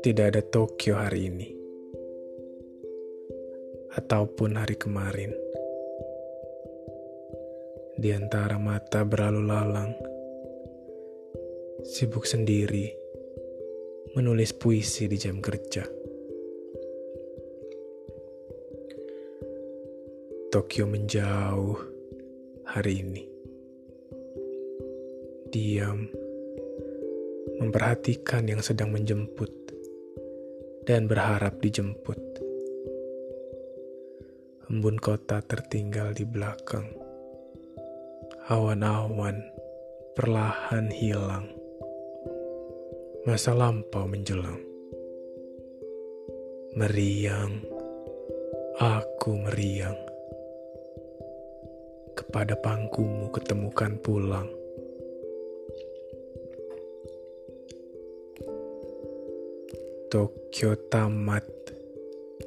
Tidak ada Tokyo hari ini, ataupun hari kemarin. Di antara mata berlalu lalang, sibuk sendiri menulis puisi di jam kerja. Tokyo menjauh hari ini. Diam, memperhatikan yang sedang menjemput, dan berharap dijemput. Embun kota tertinggal di belakang. Awan-awan perlahan hilang. Masa lampau menjelang. Meriang, aku meriang. Kepada pangkumu ketemukan pulang. Tokyo tamat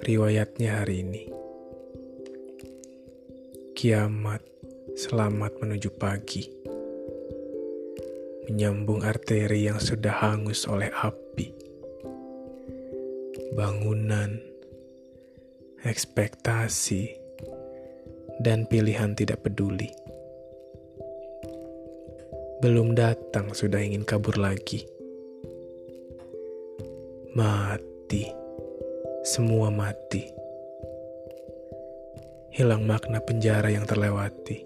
riwayatnya hari ini. Kiamat selamat menuju pagi. Menyambung arteri yang sudah hangus oleh api. Bangunan, ekspektasi, dan pilihan tidak peduli. Belum datang sudah ingin kabur lagi. Mati, semua mati. Hilang makna penjara yang terlewati.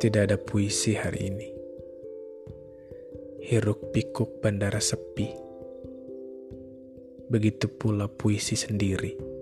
Tidak ada puisi hari ini. Hiruk pikuk bandara sepi. Begitu pula puisi sendiri.